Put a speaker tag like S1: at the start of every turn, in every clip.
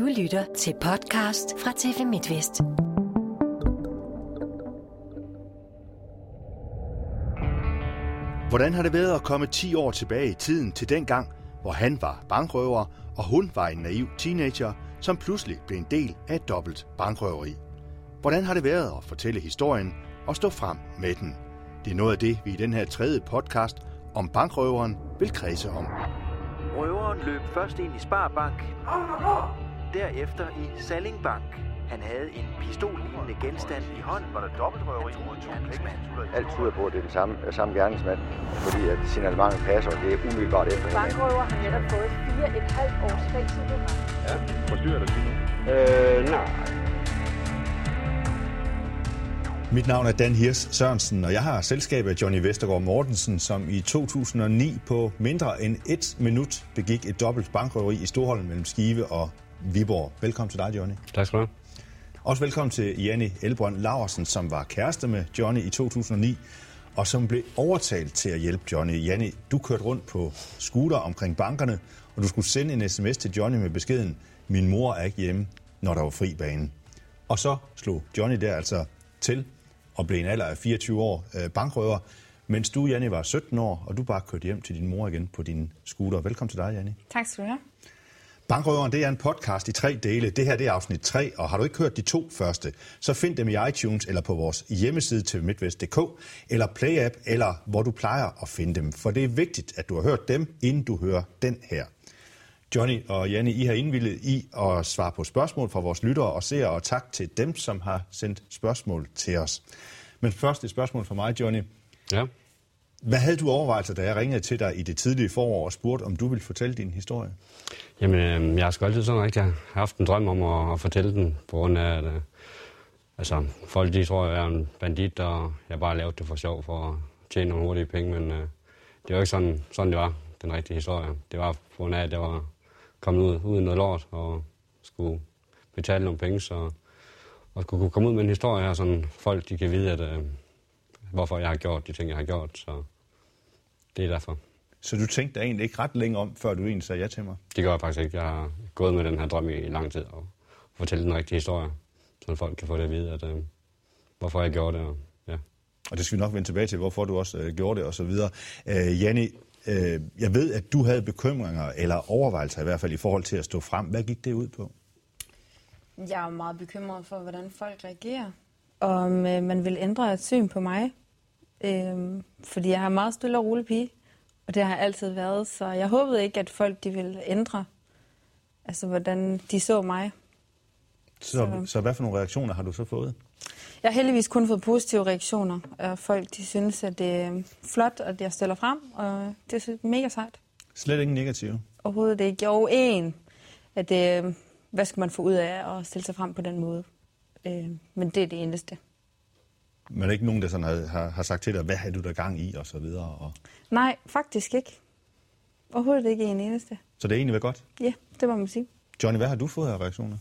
S1: Du lytter til podcast fra TV MidtVest.
S2: Hvordan har det været at komme 10 år tilbage i tiden til den gang, hvor han var bankrøver, og hun var en naiv teenager, som pludselig blev en del af et dobbelt bankrøveri? Hvordan har det været at fortælle historien og stå frem med den? Det er noget af det, vi i den her tredje podcast om bankrøveren vil kredse om.
S3: Røveren løb først ind i Sparbank, derefter i Salling Bank. Han havde en pistollignende genstand i hånden. Var der dobbeltrøveri mod to
S4: Alt tyder på, at det er den samme, øh, samme gerningsmand, fordi at signalementet passer, og det er umiddelbart efter hinanden.
S5: Bankrøver har netop fået 4,5 års fængsel ret.
S6: Forstyrrer dig lige nu?
S4: Øh, nej.
S2: Mit navn er Dan Hirs Sørensen, og jeg har selskab af Johnny Vestergaard Mortensen, som i 2009 på mindre end et minut begik et dobbelt bankrøveri i Storholm mellem Skive og Viborg. Velkommen til dig, Johnny.
S6: Tak skal du have.
S2: Også velkommen til Janni Elbrønd Laversen, som var kæreste med Johnny i 2009, og som blev overtalt til at hjælpe Johnny. Janni, du kørte rundt på scooter omkring bankerne, og du skulle sende en sms til Johnny med beskeden, min mor er ikke hjemme, når der var fri bane. Og så slog Johnny der altså til og blev en alder af 24 år øh, bankrøver, mens du, Janni, var 17 år, og du bare kørte hjem til din mor igen på din scooter. Velkommen til dig, Janni.
S7: Tak skal du have.
S2: Bankrøveren, det er en podcast i tre dele. Det her det er afsnit 3, og har du ikke hørt de to første, så find dem i iTunes eller på vores hjemmeside til midtvest.dk, eller Play-app, eller hvor du plejer at finde dem. For det er vigtigt, at du har hørt dem, inden du hører den her. Johnny og Janne, I har indvillet i at svare på spørgsmål fra vores lyttere og seere, og tak til dem, som har sendt spørgsmål til os. Men først et spørgsmål fra mig, Johnny.
S6: Ja.
S2: Hvad havde du overvejelser, da jeg ringede til dig i det tidlige forår og spurgte, om du ville fortælle din historie?
S6: Jamen, øh, jeg har sgu altid sådan rigtig haft en drøm om at, at fortælle den, på grund af, at øh, altså, folk de tror, at jeg er en bandit, og jeg bare lavede det for sjov for at tjene nogle hurtige penge, men øh, det var ikke sådan, sådan, det var, den rigtige historie. Det var på grund af, at jeg var kommet ud uden noget lort, og skulle betale nogle penge, så og skulle kunne komme ud med en historie her, så folk de kan vide, at, øh, hvorfor jeg har gjort de ting, jeg har gjort, så det er derfor.
S2: Så du tænkte dig egentlig ikke ret længe om, før du egentlig sagde ja til mig?
S6: Det gør jeg faktisk ikke. Jeg har gået med den her drøm i lang tid og fortælle den rigtige historie, så folk kan få det at vide, at, øh, hvorfor jeg gjorde det. Og, ja.
S2: Og det skal vi nok vende tilbage til, hvorfor du også øh, gjorde det og så videre. Øh, Janni, øh, jeg ved, at du havde bekymringer, eller overvejelser i hvert fald, i forhold til at stå frem. Hvad gik det ud på?
S7: Jeg er meget bekymret for, hvordan folk reagerer. Om øh, man vil ændre et syn på mig. Øh, fordi jeg har meget stille og rolig pige. Og det har jeg altid været. Så jeg håbede ikke, at folk de ville ændre, altså hvordan de så mig.
S2: Så, så. så hvad for nogle reaktioner har du så fået?
S7: Jeg har heldigvis kun fået positive reaktioner. Og folk de synes, at det er flot, at jeg stiller frem. Og det er mega sejt.
S2: Slet ikke negative?
S7: Overhovedet ikke. Jo, en. At det, hvad skal man få ud af at stille sig frem på den måde? Øh, men det er det eneste.
S2: Men er der ikke nogen, der sådan har, har, har sagt til dig, hvad har du der gang i, og så videre? Og...
S7: Nej, faktisk ikke. Overhovedet ikke en eneste.
S2: Så det er egentlig været godt?
S7: Ja, det må man sige.
S2: Johnny, hvad har du fået af reaktioner?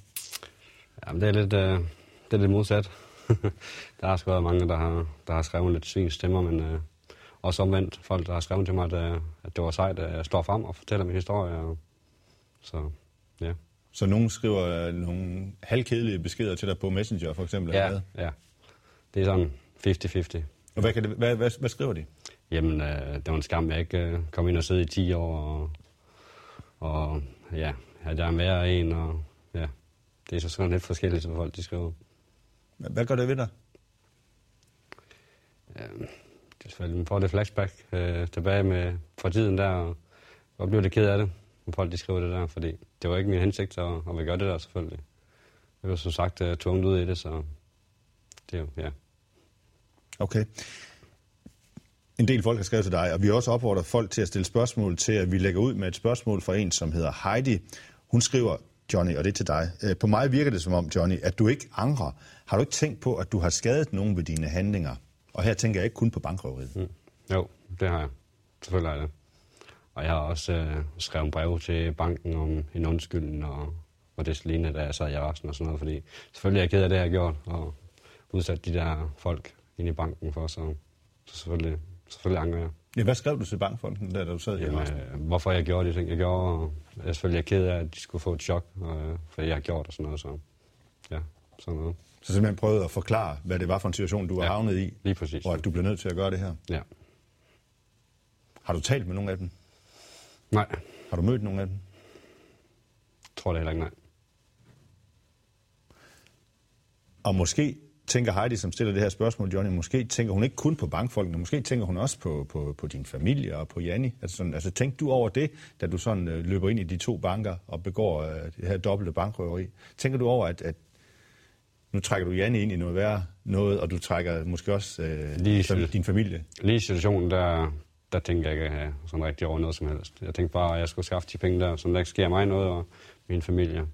S6: Jamen, det er lidt, øh, det er lidt modsat. der har sgu været mange, der har, der har skrevet lidt svin stemmer, men øh, også omvendt folk, der har skrevet til mig, at, øh, at det var sejt, at jeg står frem og fortæller min historie. Og, så ja.
S2: Så nogen skriver øh, nogle halvkedelige beskeder til dig på Messenger, for eksempel?
S6: Ja,
S2: eller
S6: ja. Det er sådan 50-50.
S2: Og hvad, kan det, hvad, hvad, hvad skriver de?
S6: Jamen, øh, det var en skam, jeg ikke øh, kom ind og sidde i 10 år, og, og ja, at jeg er mere en, og ja, det er så sådan lidt forskelligt, som folk de skriver.
S2: Hvad gør det ved dig?
S6: Ja, det er selvfølgelig, man får det flashback øh, tilbage med fra tiden der, og jeg bliver lidt ked af det, når folk de skriver det der, fordi det var ikke min hensigt at, at vi gøre det der selvfølgelig. Jeg var som sagt uh, tvunget ud i det, så det er jo, ja.
S2: Okay. En del folk har skrevet til dig, og vi har også opfordret folk til at stille spørgsmål til, at vi lægger ud med et spørgsmål fra en, som hedder Heidi. Hun skriver, Johnny, og det er til dig. Øh, På mig virker det som om, Johnny, at du ikke angrer. Har du ikke tænkt på, at du har skadet nogen ved dine handlinger? Og her tænker jeg ikke kun på bankrøveriet.
S6: Mm. Jo, det har jeg. Selvfølgelig har jeg det. Og jeg har også øh, skrevet brev til banken om en undskyldning, og, og det lignende, da jeg sad i arresten og sådan noget, fordi selvfølgelig er jeg ked af det, jeg har gjort, og udsat de der folk ind i banken for, så, så selvfølgelig, selvfølgelig angrer jeg.
S2: Ja, hvad skrev du til bankfonden, der, da du sad i
S6: Jamen,
S2: arresten?
S6: øh, hvorfor jeg gjorde de ting, jeg gjorde. Og jeg er selvfølgelig ked af, at de skulle få et chok, øh, fordi jeg har gjort og sådan noget. Så ja, sådan noget.
S2: Så simpelthen prøvede at forklare, hvad det var for en situation, du var
S6: Ja,
S2: havnet i,
S6: Lige præcis.
S2: og at du blev nødt til at gøre det her.
S6: Ja.
S2: Har du talt med nogen af dem?
S6: Nej,
S2: Har du mødt nogen af dem?
S6: tror det heller ikke, nej.
S2: Og måske tænker Heidi, som stiller det her spørgsmål, Johnny, måske tænker hun ikke kun på bankfolkene, måske tænker hun også på, på, på din familie og på Janni. Altså, sådan, altså tænk du over det, da du sådan øh, løber ind i de to banker og begår øh, det her dobbelte bankrøveri. Tænker du over, at, at nu trækker du Janni ind i noget værre noget, og du trækker måske også øh,
S6: Lige
S2: din familie?
S6: Lige situationen, der, der tænker jeg ikke øh, sådan rigtig over noget som helst. Jeg tænkte bare, at jeg skulle skaffe de penge der, så der ikke sker mig noget og min familie.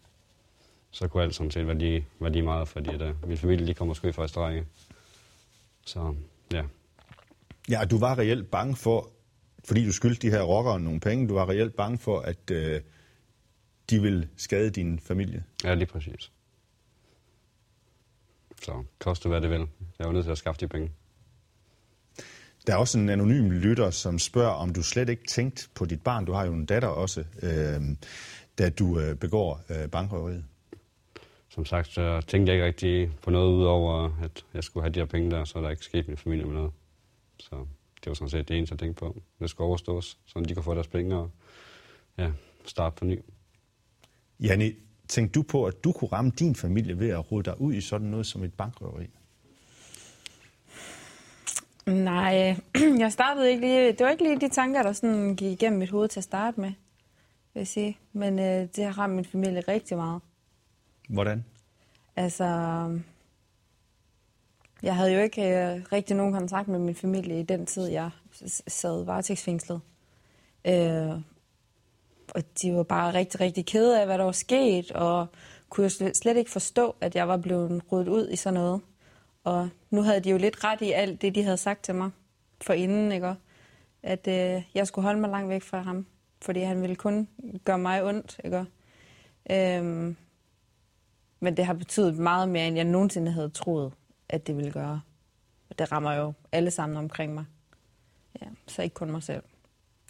S6: Så kunne alt sådan set være lige, være lige meget, fordi at, uh, min familie de kommer sgu i første række. Så ja,
S2: Ja, du var reelt bange for, fordi du skyldte de her rockere nogle penge, du var reelt bange for, at øh, de ville skade din familie.
S6: ja lige præcis. Så koste hvad det vil. Jeg var nødt til at skaffe de penge.
S2: Der er også en anonym lytter, som spørger, om du slet ikke tænkte på dit barn. Du har jo en datter også, øh, da du øh, begår øh, bankrøveriet.
S6: Som sagt, så tænkte jeg ikke rigtig på noget udover, at jeg skulle have de her penge der, så er der ikke sket min familie med noget. Så det var sådan set det eneste, jeg tænkte på. Det skulle overstås, så de kunne få deres penge og ja, starte på ny.
S2: Janni, tænkte du på, at du kunne ramme din familie ved at rode dig ud i sådan noget som et bankrøveri?
S7: Nej, jeg startede ikke lige... Det var ikke lige de tanker, der sådan gik igennem mit hoved til at starte med, vil jeg sige. Men øh, det har ramt min familie rigtig meget.
S2: Hvordan?
S7: Altså, jeg havde jo ikke øh, rigtig nogen kontakt med min familie i den tid, jeg sad varetægtsfængslet. Øh, og de var bare rigtig, rigtig kede af, hvad der var sket, og kunne jo slet, ikke forstå, at jeg var blevet rodet ud i sådan noget. Og nu havde de jo lidt ret i alt det, de havde sagt til mig for inden, ikke? At øh, jeg skulle holde mig langt væk fra ham, fordi han ville kun gøre mig ondt, ikke? Øhm, men det har betydet meget mere, end jeg nogensinde havde troet, at det ville gøre. Og det rammer jo alle sammen omkring mig. Ja, så ikke kun mig selv.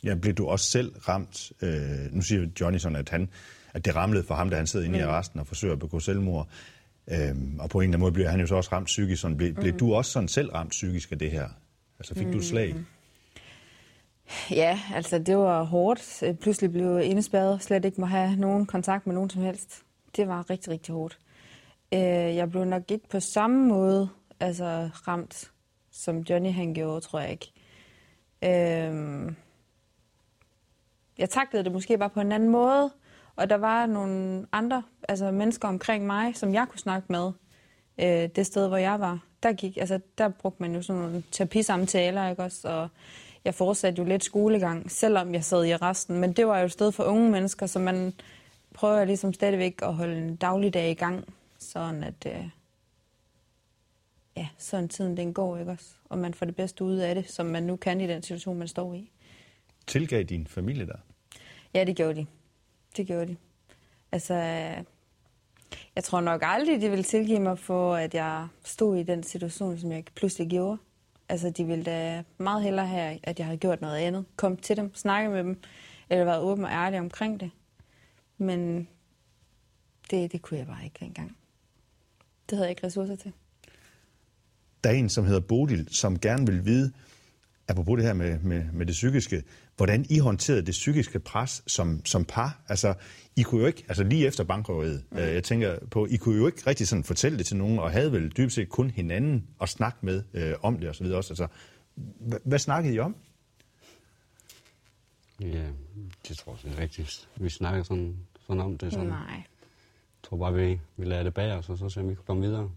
S2: Ja, blev du også selv ramt? Øh, nu siger Johnny sådan, at, han, at det ramlede for ham, da han sidder inde mm. i arresten og forsøger at begå selvmord. Øhm, og på en eller anden måde bliver han jo så også ramt psykisk. Sådan, blev, mm. blev du også sådan selv ramt psykisk af det her? Altså fik mm. du et slag?
S7: Ja, altså det var hårdt. Pludselig blev jeg indespærret, slet ikke må have nogen kontakt med nogen som helst. Det var rigtig, rigtig hårdt. Øh, Jeg blev nok ikke på samme måde altså, ramt, som Johnny han gjorde, tror jeg ikke. Øh, Jeg taklede det måske bare på en anden måde, og der var nogle andre altså mennesker omkring mig, som jeg kunne snakke med. Øh, det sted, hvor jeg var, der, gik, altså, der brugte man jo sådan nogle terapisamtaler, ikke også? Og jeg fortsatte jo lidt skolegang, selvom jeg sad i arresten. Men det var jo et sted for unge mennesker, så man prøver ligesom stadigvæk at holde en dagligdag i gang, sådan at øh, ja, sådan tiden den går, ikke også? Og man får det bedste ud af det, som man nu kan i den situation, man står i.
S2: Tilgav din familie der?
S7: Ja, det gjorde de. Det gjorde de. Altså, jeg tror nok aldrig, de ville tilgive mig for, at jeg stod i den situation, som jeg pludselig gjorde. Altså, de ville da meget hellere have, at jeg havde gjort noget andet. Kom til dem, snakke med dem, eller været åben og ærlig omkring det. Men det, det kunne jeg bare ikke engang. Det havde jeg ikke ressourcer til.
S2: Der er en, som hedder Bodil, som gerne vil vide, apropos det her med, med, med det psykiske, hvordan I håndterede det psykiske pres som, som par. Altså, I kunne jo ikke, altså lige efter bankrøveriet, mm. jeg tænker på, I kunne jo ikke rigtig sådan fortælle det til nogen, og havde vel dybest set kun hinanden at snakke med øh, om det og så videre også. Altså, hvad, hvad snakkede I om?
S6: Ja, det tror jeg ikke rigtigt. Vi snakker sådan, sådan om det. Sådan.
S7: Nej.
S6: Jeg tror bare, vi, vi lader det bag os, og så ser vi, om vi kan komme videre.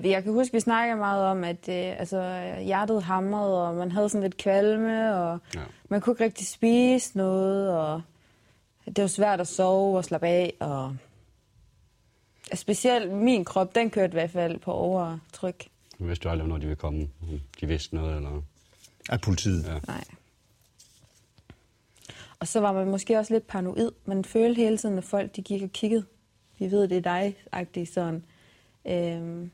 S7: Vi- Jeg kan huske, at vi snakkede meget om, at øh, altså, hjertet hamrede, og man havde sådan lidt kvalme, og
S6: Ja.
S7: man kunne ikke rigtig spise noget, og det var svært at sove og slappe af. Og... Altså, Specielt min krop, den kørte i hvert fald på overtryk.
S6: Jeg vidste jo aldrig, hvornår de ville komme. Om De vidste noget, eller...
S2: Af politiet?
S6: Ja.
S7: Nej. Og så var man måske også lidt paranoid. Man følte hele tiden, at folk de gik og kiggede. Vi ved, det er dig-agtigt sådan. Øhm,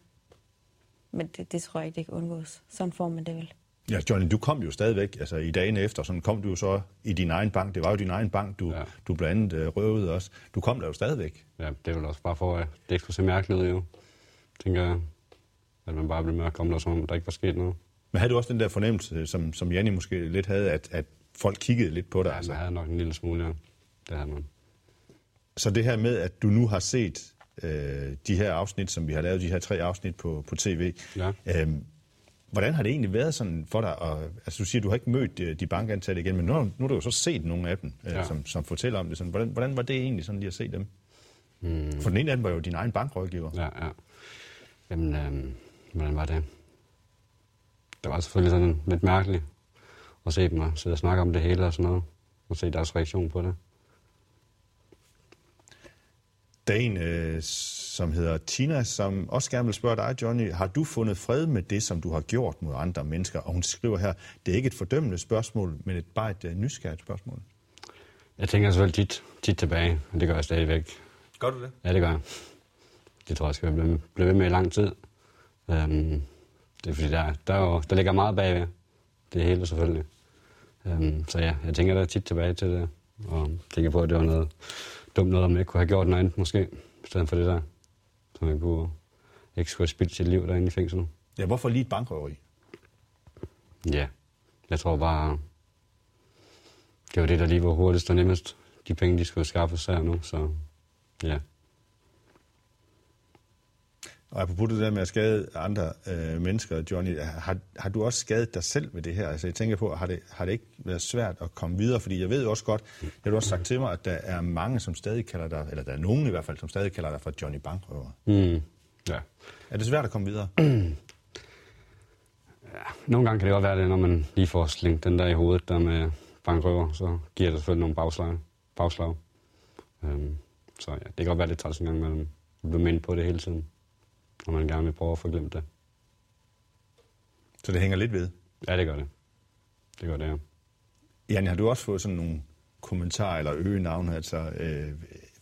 S7: men det, det tror jeg ikke, det kan undgås. Sådan får man det vel.
S2: Ja, Johnny, du kom jo stadigvæk, altså i dagen efter, sådan kom du jo så i din egen bank. Det var jo din egen bank, du, ja. du blandt andet uh, røvede også. Du kom der jo stadigvæk.
S6: Ja, det er vel også bare for, at det ikke skulle se mærkeligt ud, jo. Tænker jeg, at man bare blev med at komme der, som om der ikke var sket noget.
S2: Men havde du også den der fornemmelse, som, som Janni måske lidt havde, at, at folk kiggede lidt på dig?
S6: Ja, altså? jeg havde nok en lille smule, ja. Det havde man.
S2: Så det her med, at du nu har set øh, de her afsnit, som vi har lavet, de her tre afsnit på, på tv, ja. øh, hvordan har det egentlig været sådan for dig? Og, altså du siger, at du har ikke mødt de, de bankansatte igen, men nu, nu har du jo så set nogle af dem, øh, ja. som, som fortæller om det. Sådan, hvordan, hvordan var det egentlig sådan lige at se dem? Hmm. For den ene af dem var jo din egen bankrådgiver.
S6: Ja, ja. Jamen, øh, hvordan var det? Det var selvfølgelig sådan lidt mærkeligt at se dem og sidde og snakke om det hele og sådan noget, og se deres reaktion på det.
S2: Der er en, øh, som hedder Tina, som også gerne vil spørge dig, Johnny. Har du fundet fred med det, som du har gjort mod andre mennesker? Og hun skriver her, det er ikke et fordømmende spørgsmål, men et, bare et uh, nysgerrigt spørgsmål.
S6: Jeg tænker selvfølgelig tit, tit tilbage, og det gør jeg stadigvæk.
S2: Gør du det?
S6: Ja, det gør jeg. Det tror jeg, skal blive, blive ved med i lang tid. Um, det er fordi, der, der, der ligger meget bagved. Det hele selvfølgelig. Um, så ja, jeg tænker da tit tilbage til det, og tænker på, at det var noget dumt noget, om man ikke kunne have gjort noget andet måske, i stedet for det der. Så man kunne ikke skulle have spildt sit liv derinde i fængslet.
S2: Ja, hvorfor lige et bankrøveri?
S6: Ja, jeg tror bare, det var det, der lige var hurtigst og nemmest. De penge, de skulle skaffe sig nu, så ja.
S2: Og apropos det der med at skade andre øh, mennesker, Johnny, har, har du også skadet dig selv med det her? Altså jeg tænker på, har det, har det ikke været svært at komme videre? Fordi jeg ved jo også godt, det har du også sagt til mig, at der er mange, som stadig kalder dig, eller der er nogen i hvert fald, som stadig kalder dig for Johnny Bankrøver.
S6: Mm. Ja.
S2: Er det svært at komme videre?
S6: ja, nogle gange kan det godt være det, når man lige får slængt den der i hovedet, der med bankrøver, så giver det selvfølgelig nogle bagslag. bagslag. Øhm, så ja, det kan godt være lidt træls en gang imellem. at blive mindet på det hele tiden når man gerne vil prøve at få glemt det.
S2: Så det hænger lidt ved?
S6: Ja, det gør det. Det gør det, ja.
S2: Jan, har du også fået sådan nogle kommentarer eller øgenavn, altså, øh,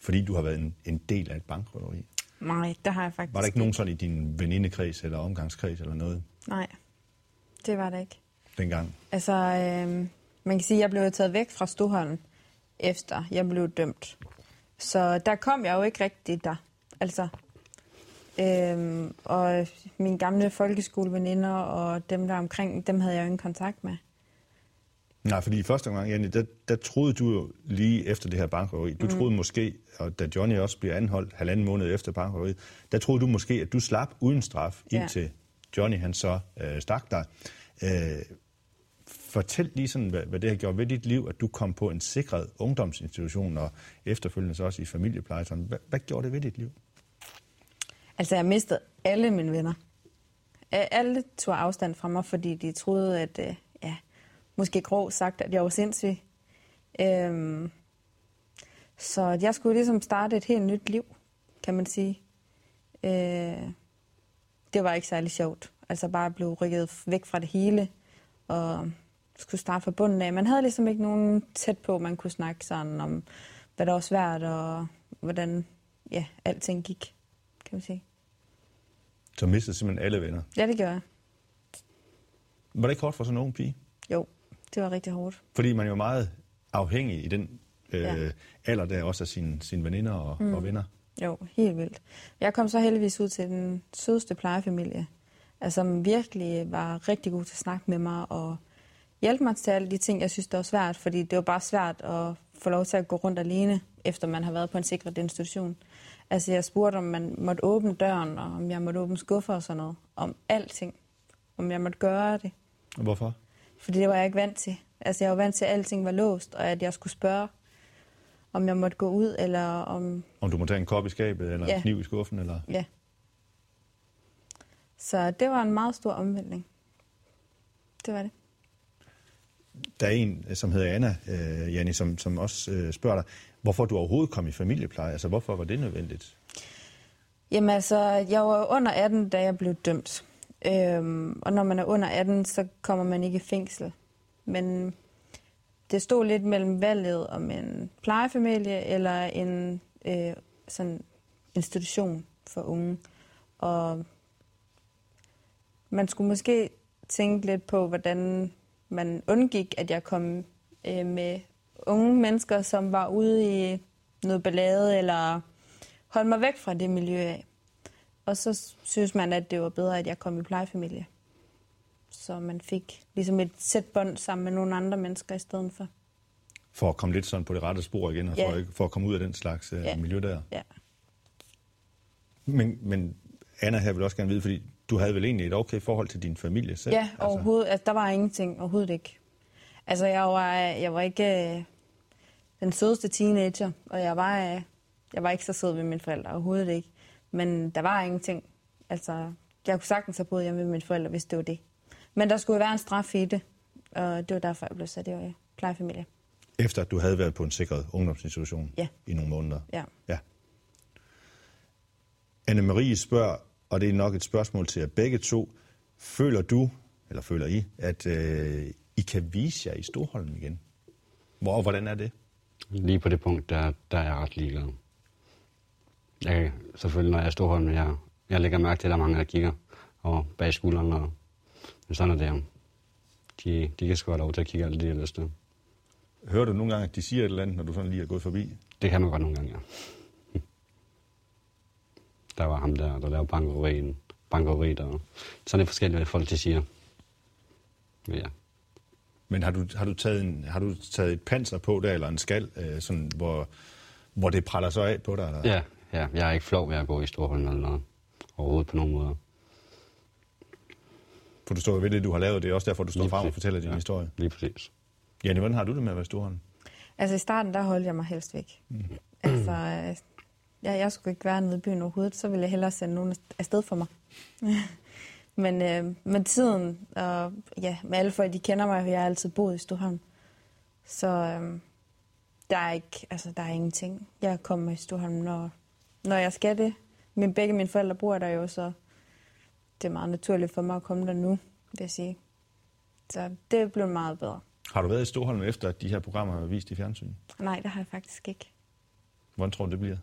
S2: fordi du har været en, en del af et bankrøveri?
S7: Nej, det har jeg faktisk
S2: Var der ikke nogen sådan i din venindekreds eller omgangskreds eller noget?
S7: Nej, det var det ikke.
S2: Dengang?
S7: Altså, øh, man kan sige, at jeg blev taget væk fra Stoholm, efter jeg blev dømt. Så der kom jeg jo ikke rigtigt der. Altså, Øhm, og mine gamle folkeskoleveninder og dem der omkring, dem havde jeg jo ingen kontakt med.
S2: Nej, fordi første gang, Janne, der, der troede du jo lige efter det her bankrøveri, du mm. troede måske, og da Johnny også bliver anholdt halvanden måned efter bankrøveriet, der troede du måske, at du slap uden straf, ja. indtil Johnny han så øh, stak dig. Øh, fortæl lige sådan, hvad, hvad det har gjort ved dit liv, at du kom på en sikret ungdomsinstitution, og efterfølgende så også i familiepleje. Hvad, hvad gjorde det ved dit liv?
S7: Altså, jeg mistede alle mine venner. Alle tog afstand fra mig, fordi de troede, at, øh, ja, måske grov sagt, at jeg var sindssyg. Øhm, så jeg skulle ligesom starte et helt nyt liv, kan man sige. Øh, det var ikke særlig sjovt. Altså bare blive rykket væk fra det hele, og skulle starte fra bunden af. Man havde ligesom ikke nogen tæt på, man kunne snakke sådan om, hvad der var svært, og hvordan ja, alting gik, kan man sige.
S2: Så mistede simpelthen alle venner?
S7: Ja, det gør jeg.
S2: Var det ikke hårdt for sådan en ung pige?
S7: Jo, det var rigtig hårdt.
S2: Fordi man er jo meget afhængig i den øh, ja. alder der også af sine, sine veninder og, mm. og venner.
S7: Jo, helt vildt. Jeg kom så heldigvis ud til den sødeste plejefamilie, altså, som virkelig var rigtig god til at snakke med mig og hjælpe mig til alle de ting, jeg synes, det var svært, fordi det var bare svært at få lov til at gå rundt alene, efter man har været på en sikret institution. Altså, jeg spurgte, om man måtte åbne døren, og om jeg måtte åbne skuffer og sådan noget. Om alting. Om jeg måtte gøre det.
S2: Og hvorfor?
S7: Fordi det var jeg ikke vant til. Altså, jeg var vant til, at alting var låst, og at jeg skulle spørge, om jeg måtte gå ud, eller om...
S2: Om du må tage en kop i skabet, eller ja. en kniv i skuffen, eller...
S7: Ja. Så det var en meget stor omvæltning. Det var det.
S2: Der er en, som hedder Anna, øh, Janni, som, som også øh, spørger dig, hvorfor du overhovedet kom i familiepleje. Altså, hvorfor var det nødvendigt?
S7: Jamen altså, jeg var under 18, da jeg blev dømt. Øhm, og når man er under 18, så kommer man ikke i fængsel. Men det stod lidt mellem valget om en plejefamilie eller en øh, sådan institution for unge. Og man skulle måske tænke lidt på, hvordan man undgik, at jeg kom øh, med unge mennesker, som var ude i noget ballade, eller holdt mig væk fra det miljø af. Og så synes man, at det var bedre, at jeg kom i plejefamilie. Så man fik ligesom et sæt bånd sammen med nogle andre mennesker i stedet for.
S2: For at komme lidt sådan på det rette spor igen, og
S7: Ja.
S2: for, ikke- for at komme ud af den slags øh,
S7: Ja.
S2: miljø der.
S7: Ja.
S2: Men, men Anna her vil også gerne vide, fordi du havde vel egentlig et okay forhold til din familie selv?
S7: Ja, overhovedet. Altså, der var ingenting. Overhovedet ikke. Altså, jeg var, jeg var ikke øh, den sødeste teenager, og jeg var, øh, jeg var ikke så sød ved mine forældre. Overhovedet ikke. Men der var ingenting. Altså, jeg kunne sagtens have boet hjemme med mine forældre, hvis det var det. Men der skulle være en straf i det, og det var derfor, jeg blev sat i plejefamilie.
S2: Efter at du havde været på en sikret ungdomsinstitution
S7: Ja.
S2: i nogle måneder?
S7: Ja.
S2: ja. Anne-Marie spørger, og det er nok et spørgsmål til jer begge to. Føler du, eller føler I, at øh, I kan vise jer i Storholm igen? Hvor og hvordan er det?
S6: Lige på det punkt, der, der er jeg ret ligeglad. Jeg, selvfølgelig, når jeg er Storholm, jeg, jeg lægger mærke til, at der er mange, der kigger over bag skulderen, og men sådan er det. De, de kan sgu have lov til at kigge alt det, de har lyst til.
S2: Hører du nogle gange, at de siger et eller andet, når du sådan lige er gået forbi?
S6: Det kan man godt nogle gange, ja. Der var ham der, der lavede bankerien, bankeriet, og sådan er forskellige, hvad folk de siger. Men ja,
S2: Men har du, har du, taget, en, har du taget et panser på der, eller en skal, øh, sådan, hvor, hvor det praller så af på dig? Eller?
S6: ja, ja, jeg er ikke flov ved at gå i Storholm eller noget. Overhovedet på nogen måder.
S2: For du står ved det, du har lavet. Det er også derfor, du står frem og fortæller din
S6: Ja.
S2: historie.
S6: Lige præcis.
S2: Janne, hvordan har du det med at være Storholm?
S7: Altså i starten, der holdt jeg mig helst væk. Mm. Altså, øh, jeg, jeg skulle ikke være nede i byen overhovedet, så ville jeg hellere sende nogen afsted for mig. Men øh, med tiden, og ja, med alle folk, de kender mig, for jeg har altid boet i Storholm. Så øh, der er ikke, altså der er ingenting. Jeg kommer i Storholm, når, når jeg skal det. Men begge mine forældre bor der jo, så det er meget naturligt for mig at komme der nu, vil jeg sige. Så det er blevet meget bedre.
S2: Har du været i Storholm efter, at de her programmer har vist i fjernsyn?
S7: Nej, det har jeg faktisk ikke.
S2: Hvordan tror du, det bliver?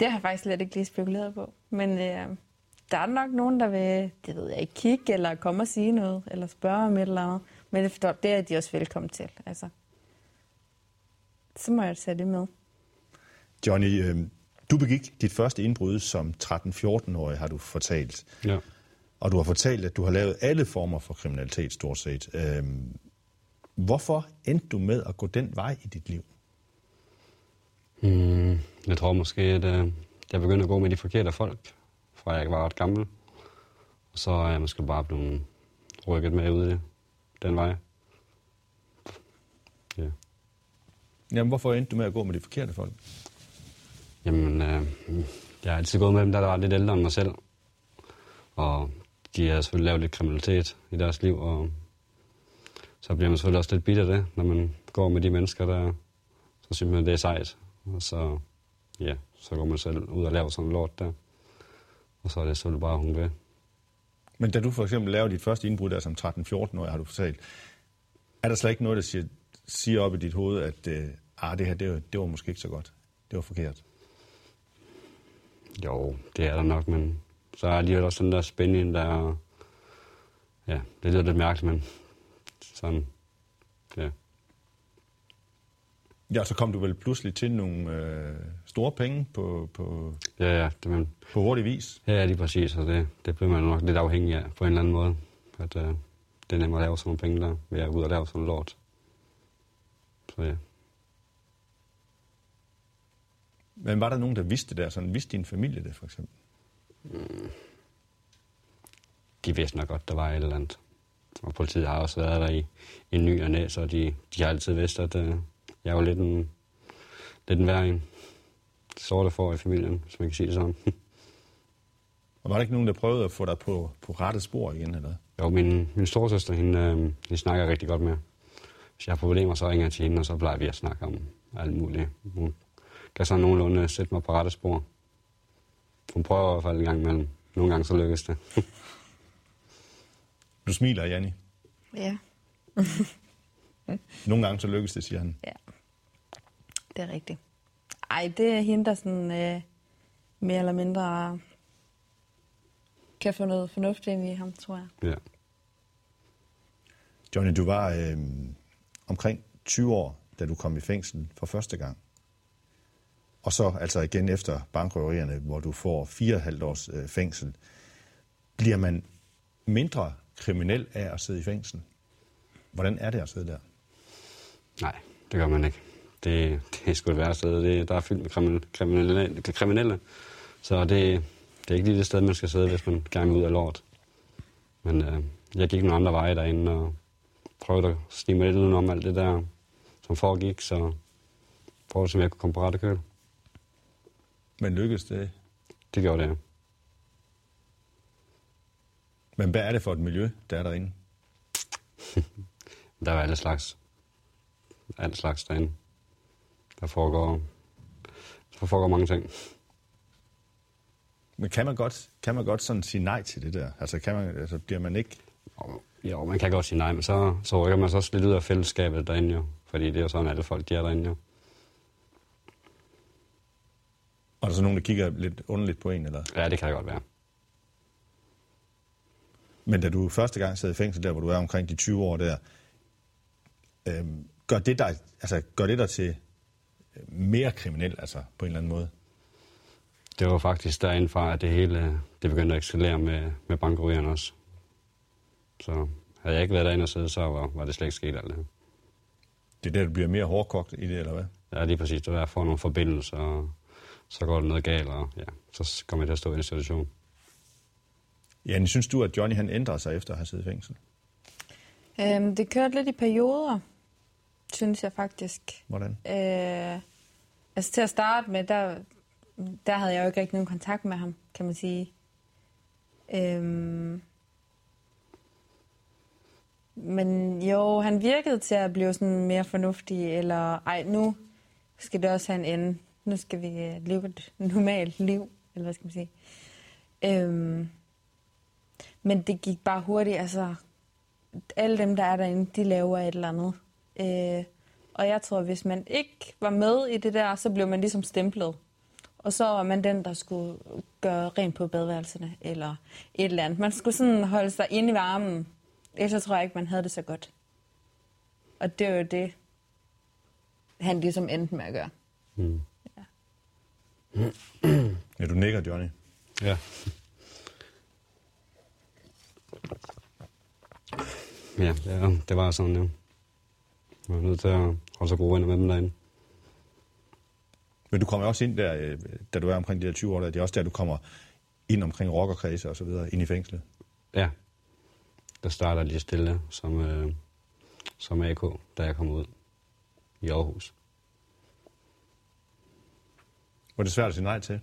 S7: Det har jeg faktisk slet ikke lige spekuleret på. Men øh, der er nok nogen, der vil, det ved jeg ikke, kigge eller komme og sige noget, eller spørge om et eller andet. Men det, det er de også velkommen til. Altså. Så må jeg tage det med.
S2: Johnny, øh, du begik dit første indbrud som 13-14-årig, har du fortalt.
S6: Ja.
S2: Og du har fortalt, at du har lavet alle former for kriminalitet, stort set. Øh, hvorfor endte du med at gå den vej i dit liv?
S6: Mm, jeg tror måske, at øh, jeg begyndte at gå med de forkerte folk, fra jeg var ret gammel. Og så er jeg måske bare blevet rykket med ud i den vej. Ja.
S2: Jamen, hvorfor endte du med at gå med de forkerte folk?
S6: Jamen, øh, jeg har altid gået med dem, der var lidt ældre end mig selv. Og de har selvfølgelig lavet lidt kriminalitet i deres liv, og så bliver man selvfølgelig også lidt bitter af det, når man går med de mennesker, der så synes man, det er sejt. Og så, ja, så går man selv ud og laver sådan noget lort der. Og så er det selvfølgelig bare hun ved.
S2: Men da du for eksempel lavede dit første indbrud der som 13-14-årig, har du fortalt, er der slet ikke noget, der siger, siger op i dit hoved, at øh, ah, det her, det var, det var måske ikke så godt. Det var forkert.
S6: Jo, det er der nok, men så er alligevel også den der spænding, der... Ja, det lyder lidt mærkeligt, men sådan... Ja,
S2: Ja, så kom du vel pludselig til nogle øh, store penge på, på,
S6: ja, ja, det, men,
S2: på hurtig vis.
S6: ja, ja, lige præcis, og det, det bliver man nok lidt afhængig af på en eller anden måde. At øh, det er nemmere at lave sådan nogle penge der, ved at ud og lave sådan noget lort. Så ja.
S2: Men var der nogen, der vidste det der? Sådan, vidste din familie det, for eksempel?
S6: de vidste nok godt, der var et eller andet. Og politiet har også været der i, i ny og næ, så de, de har altid vidst, at øh, jeg var lidt en, lidt en væring. Sorte for i familien, hvis man kan sige det sådan.
S2: Og var der ikke nogen, der prøvede at få dig på, på rette spor igen, eller?
S6: jo, min, min storesøster, hende, øh, hende snakker jeg rigtig godt med. Hvis jeg har problemer, så ringer jeg til hende, og så plejer vi at snakke om alt muligt. Hun kan så nogenlunde sætte mig på rette spor. Hun prøver i hvert fald en gang imellem. Nogle gange så lykkes det.
S2: Du smiler, Janni.
S7: Ja,
S2: Nogle gange så lykkes det, siger han.
S7: det er rigtigt. Ej, det er hende, der sådan øh, mere eller mindre kan få noget fornuft ind i ham, tror jeg.
S6: Ja.
S2: Johnny, du var øh, omkring 20 år, da du kom i fængsel for første gang. Og så altså igen efter bankrøverierne, hvor du får 4,5 års øh, fængsel. Bliver man mindre kriminel af at sidde i fængsel? Hvordan er det at sidde der?
S6: Nej, det gør man ikke. Det, det er sgu det værste sted. Det, der er fyldt med kriminelle, kriminelle, kriminelle. Så det, det er ikke lige det sted, man skal sidde, hvis man gerne vil ud af lort. Men øh, jeg gik nogle andre veje derinde og prøvede at snige mig lidt udenom alt det der, som foregik, så prøvede at se, om jeg kunne komme på rette køl.
S2: Men lykkedes det?
S6: Det gjorde det, ja.
S2: Men hvad er det for et miljø, der er derinde?
S6: Der var alle slags. Alle slags derinde. Der foregår, der foregår mange ting.
S2: Men kan man godt, kan man godt sådan sige nej til det der? Altså, kan man, altså bliver man ikke...
S6: Jo, man kan godt sige nej, men så, så rykker man så også lidt ud af fællesskabet derinde jo. Fordi det er jo sådan, alle folk de er derinde jo.
S2: Og er der så nogen, der kigger lidt underligt på en, eller?
S6: Ja, det kan det godt være.
S2: Men da du første gang sad i fængsel, der hvor du er omkring de 20 år der, øhm, gør, det dig, altså, gør det dig til mere kriminel, altså på en eller anden måde?
S6: Det var faktisk derinde fra, at det hele det begyndte at eskalere med, med bankerigerne også. Så havde jeg ikke været derinde og sidde, så var, var det slet ikke sket alt det her.
S2: Det er der, du bliver mere hårdkogt i det, eller hvad?
S6: Ja, lige præcis. Det var, at jeg får nogle forbindelser, og så går det noget galt, og ja, så kommer jeg til at stå i en situation.
S2: Janne, synes du, at Johnny han ændrer sig efter at have siddet i fængsel?
S7: Øhm, det kørte lidt i perioder, synes jeg faktisk.
S2: Hvordan?
S7: Øh, altså til at starte med, der, der havde jeg jo ikke rigtig nogen kontakt med ham, kan man sige. Øhm, men jo, han virkede til at blive sådan mere fornuftig, eller ej, nu skal det også have en ende. Nu skal vi øh, leve et normalt liv, eller hvad skal man sige. Øhm, men det gik bare hurtigt, altså alle dem, der er derinde, de laver et eller andet. Øh, og jeg tror, hvis man ikke var med i det der, så blev man ligesom stemplet. Og så var man den, der skulle gøre rent på badeværelserne, eller et eller andet. Man skulle sådan holde sig inde i varmen. Ellers tror jeg ikke, man havde det så godt. Og det var jo det, han ligesom endte med at gøre.
S6: Mm.
S2: Ja, du nikker, Johnny.
S6: Ja. Ja, det, var- det var sådan, ja. Jeg var nødt til at holde sig gode venner med dem derinde.
S2: Men du kommer også ind der, øh, da du er omkring de her 20 år, der, det er også der, du kommer ind omkring rockerkredse og så videre, ind i fængslet.
S6: Ja, der starter lige stille som, øh, som AK, da jeg kom ud i Aarhus.
S2: Var det svært at sige nej til?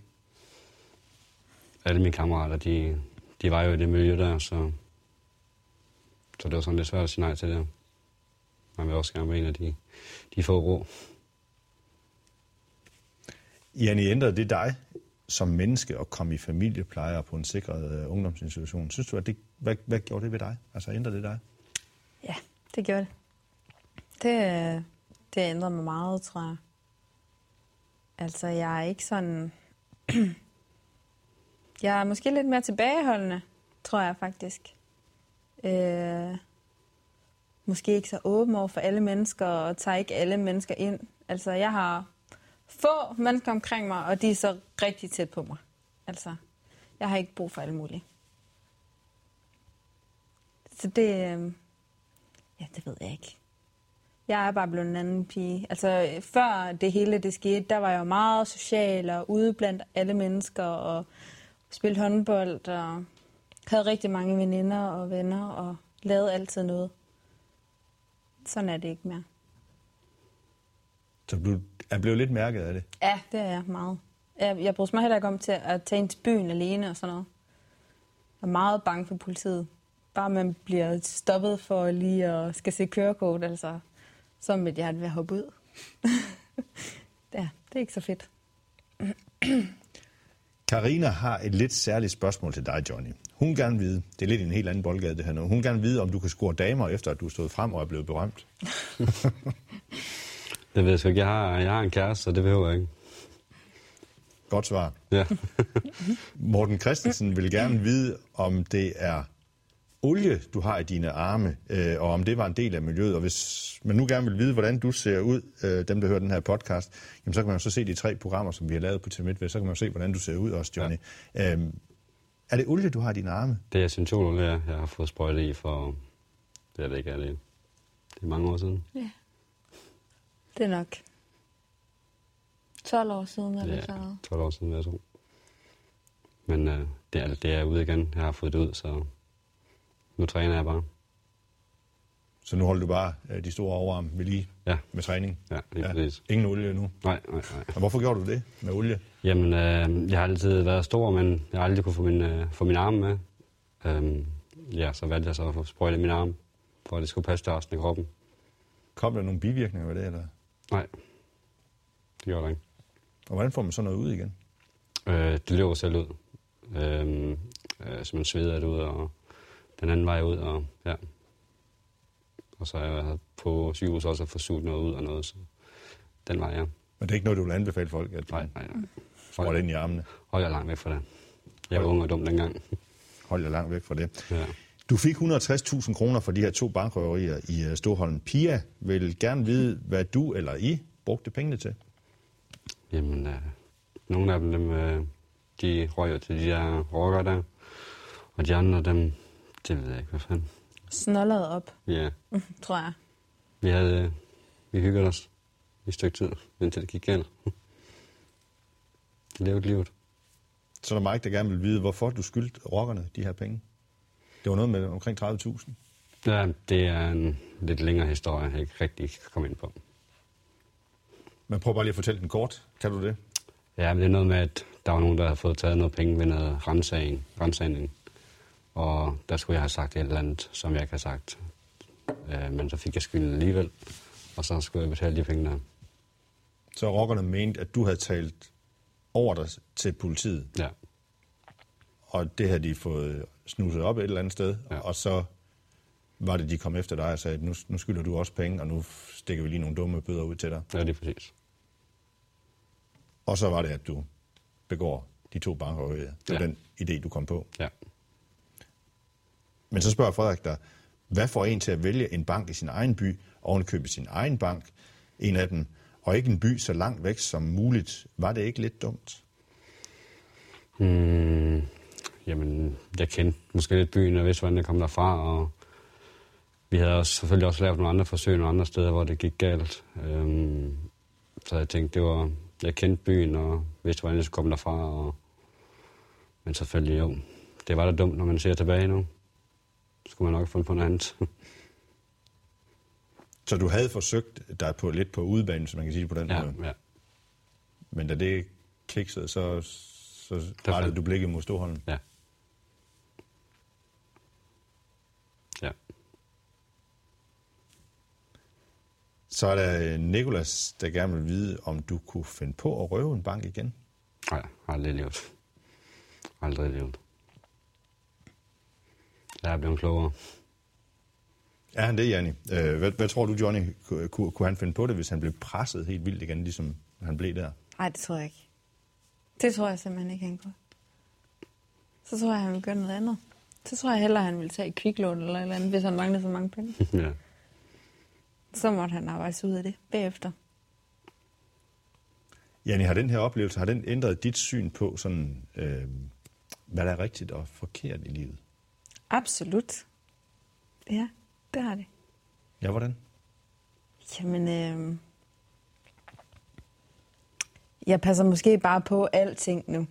S6: Alle mine kammerater, de, de var jo i det miljø der, så, så det var sådan lidt svært at sige nej til det. Man vil også gerne være en af de, de få ro.
S2: Janne, ændrede det dig som menneske at komme i familieplejer på en sikret uh, ungdomsinstitution? Synes du, at det, hvad, hvad gjorde det ved dig? Altså ændrede det dig?
S7: Ja, det gjorde det. Det, øh, det ændrede mig meget, tror jeg. Altså, jeg er ikke sådan... jeg er måske lidt mere tilbageholdende, tror jeg faktisk. Øh, måske ikke så åben over for alle mennesker, og tager ikke alle mennesker ind. Altså, jeg har få mennesker omkring mig, og de er så rigtig tæt på mig. Altså, jeg har ikke brug for alle mulige. Så det, øh, ja, det ved jeg ikke. Jeg er bare blevet en anden pige. Altså, før det hele det skete, der var jeg jo meget social og ude blandt alle mennesker og spillede håndbold og havde rigtig mange veninder og venner og lavede altid noget. Sådan er det ikke mere.
S2: Så du er blevet lidt mærket af det.
S7: Ja, det er jeg meget. Jeg, jeg bryder mig heller ikke om til at tage ind til byen alene og sådan noget. Jeg er meget bange for politiet. Bare man bliver stoppet for lige at skal se kørekort, altså så mit hjerte ved at hoppe ud. ja, det er ikke så fedt.
S2: Karina har et lidt særligt spørgsmål til dig, Johnny. Hun gerne vide, det er lidt en helt anden boldgade det her nu, hun gerne vide, om du kan score damer, efter at du er stået frem og er blevet berømt.
S6: Det ved jeg sgu ikke. Jeg har, jeg har en kæreste, så det behøver jeg ikke.
S2: Godt svar.
S6: Ja.
S2: Morten Christensen vil gerne vide, om det er olie, du har i dine arme, øh, og om det var en del af miljøet. Og hvis man nu gerne vil vide, hvordan du ser ud, øh, dem der hører den her podcast, jamen, så kan man jo så se de tre programmer, som vi har lavet på TV Midtvest, så kan man jo se, hvordan du ser ud også, Johnny. Ja. Øhm, er det olie, du har i dine arme?
S6: Det er syntololie, jeg har fået sprøjtet i for... Det er det ikke, er det. Er mange år siden.
S7: Det er nok 12 år siden, eller
S6: er
S7: noget.
S6: 12 år siden, vil jeg tro. Men øh, det, er, det er ude igen. Jeg har fået det ud, så nu træner jeg bare.
S2: Så nu holder du bare øh, de store overarm ved lige
S6: Ja,
S2: med træning?
S6: ja lige ja. præcis.
S2: Ingen olie nu.
S6: Nej, nej, nej.
S2: Og hvorfor gjorde du det med olie?
S6: Jamen, øh, jeg har altid været stor, men jeg har aldrig kunne få min, øh, få min arm med. Øhm, ja, så valgte jeg så at få sprøjtet min arm, for at det skulle passe til resten af kroppen.
S2: Kom der nogle bivirkninger ved det, eller?
S6: Nej, det gjorde der ikke.
S2: Og hvordan får man sådan noget ud igen?
S6: Øh, det løber selv ud. Øh, øh, så man sveder det ud, og den anden vej ud, og ja. Og så har jeg på sygehus også at få suget noget ud og noget, så den vej, ja.
S2: Men det er ikke noget, du vil anbefale folk, at
S6: Nej, nej, nej.
S2: får det ind i armene.
S6: Hold jeg langt væk fra det. Jeg var ung og dum dengang.
S2: Hold jer langt væk fra det.
S6: Ja.
S2: Du fik 160.000 kroner for de her to bankrøverier i øh, Storholm. Pia vil gerne vide, hvad du eller I brugte pengene til.
S6: Jamen, øh, nogle af dem, øh, de røg til de der rocker der. Og de andre, dem, det ved jeg ikke, hvad fanden.
S7: Snollet op,
S6: Ja,
S7: tror jeg.
S6: vi havde, øh, vi hyggede os i et stykke tid, indtil det gik galt. Levet livet.
S2: Så er der Mike, der gerne vil vide, hvorfor du skyldte rockerne de her penge. Det var noget med omkring 30.000.
S6: Ja, det er en lidt længere historie, jeg ikke rigtig kan komme ind på.
S2: Men prøv bare lige at fortælle den kort. Kan du det?
S6: Ja, men det er noget med, at der var nogen, der havde fået taget noget penge ved noget rensagning. rensagning. Og der skulle jeg have sagt et eller andet, som jeg ikke har sagt. Øh, men så fik jeg skylden alligevel, og så skulle jeg betale de penge der.
S2: Så rockerne mente, at du havde talt over dig til politiet,
S6: Ja,
S2: og det havde de fået snuset op et eller andet sted, ja.
S6: Ja.
S2: og så var det, de kom efter dig og sagde, nu, nu skylder du også penge, og nu stikker vi lige nogle dumme bøder ud til dig.
S6: det er præcis.
S2: Og så var det, at du begår de to bankrøverier. Det var
S6: Ja.
S2: den idé, du kom på.
S6: Ja.
S2: Men så spørger Frederik dig, hvad får en til at vælge en bank i sin egen by, ovenkøbe sin egen bank, en af dem, og ikke en by så langt væk som muligt? Var det ikke lidt dumt?
S6: Mm, jamen, jeg kendte måske lidt byen, og vidste, hvordan jeg kom derfra, og vi havde også, selvfølgelig også lavet nogle andre forsøg nogle andre steder, hvor det gik galt. Øhm, så jeg tænkte, det var, jeg kendte byen, og vidste, hvordan jeg skulle komme derfra, og, men selvfølgelig jo, det var da dumt, når man ser tilbage nu. Skulle man nok have fundet på noget andet.
S2: Så du havde forsøgt dig på lidt på udebanen, så man kan sige det på den
S6: ja,
S2: måde.
S6: ja,
S2: Men da det kiksede, så, så rettede du blikket mod Storholm.
S6: ja. Ja,
S2: Så er der øh, Nikolas, der gerne vil vide, om du kunne finde på at røve en bank igen.
S6: nej, aldrig levet. Aldrig levet. Jeg er blevet klogere.
S2: Er han det, Janni? Øh, hvad, hvad tror du, Johnny, kunne, kunne han finde på det, hvis han blev presset helt vildt igen, ligesom han blev der?
S7: Nej, det tror jeg ikke. Det tror jeg simpelthen ikke, han kunne. Så tror jeg, han vil gøre noget andet. Så tror jeg hellere, han vil tage et kviklån eller et eller andet, hvis han mangler så mange penge.
S6: ja.
S7: Så måtte han arbejde sig ud af det bagefter.
S2: Janni, har den her oplevelse, har den ændret dit syn på, sådan, øh, hvad der er rigtigt og forkert i livet?
S7: Absolut. Ja, det har det.
S2: Ja, hvordan?
S7: Jamen, øh... jeg passer måske bare på alting nu.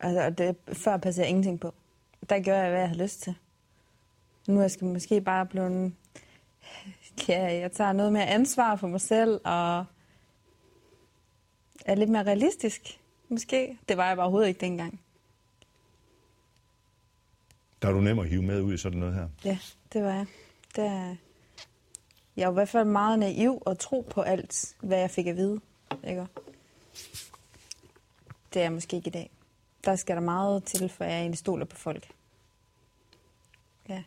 S7: Altså, og det, før passede jeg ingenting på. Der gør jeg, hvad jeg har lyst til. Nu er jeg skal måske bare blive en... Ja, jeg tager noget mere ansvar for mig selv, og er lidt mere realistisk, måske. Det var jeg bare overhovedet ikke dengang.
S2: Der er du nem at hive med ud i sådan noget her.
S7: Ja, det var jeg. Det er... Jeg var i hvert fald meget naiv og tro på alt, hvad jeg fik at vide. Ikke? Det er jeg måske ikke i dag. Der skal der meget til, for jeg egentlig stoler på folk. Ja.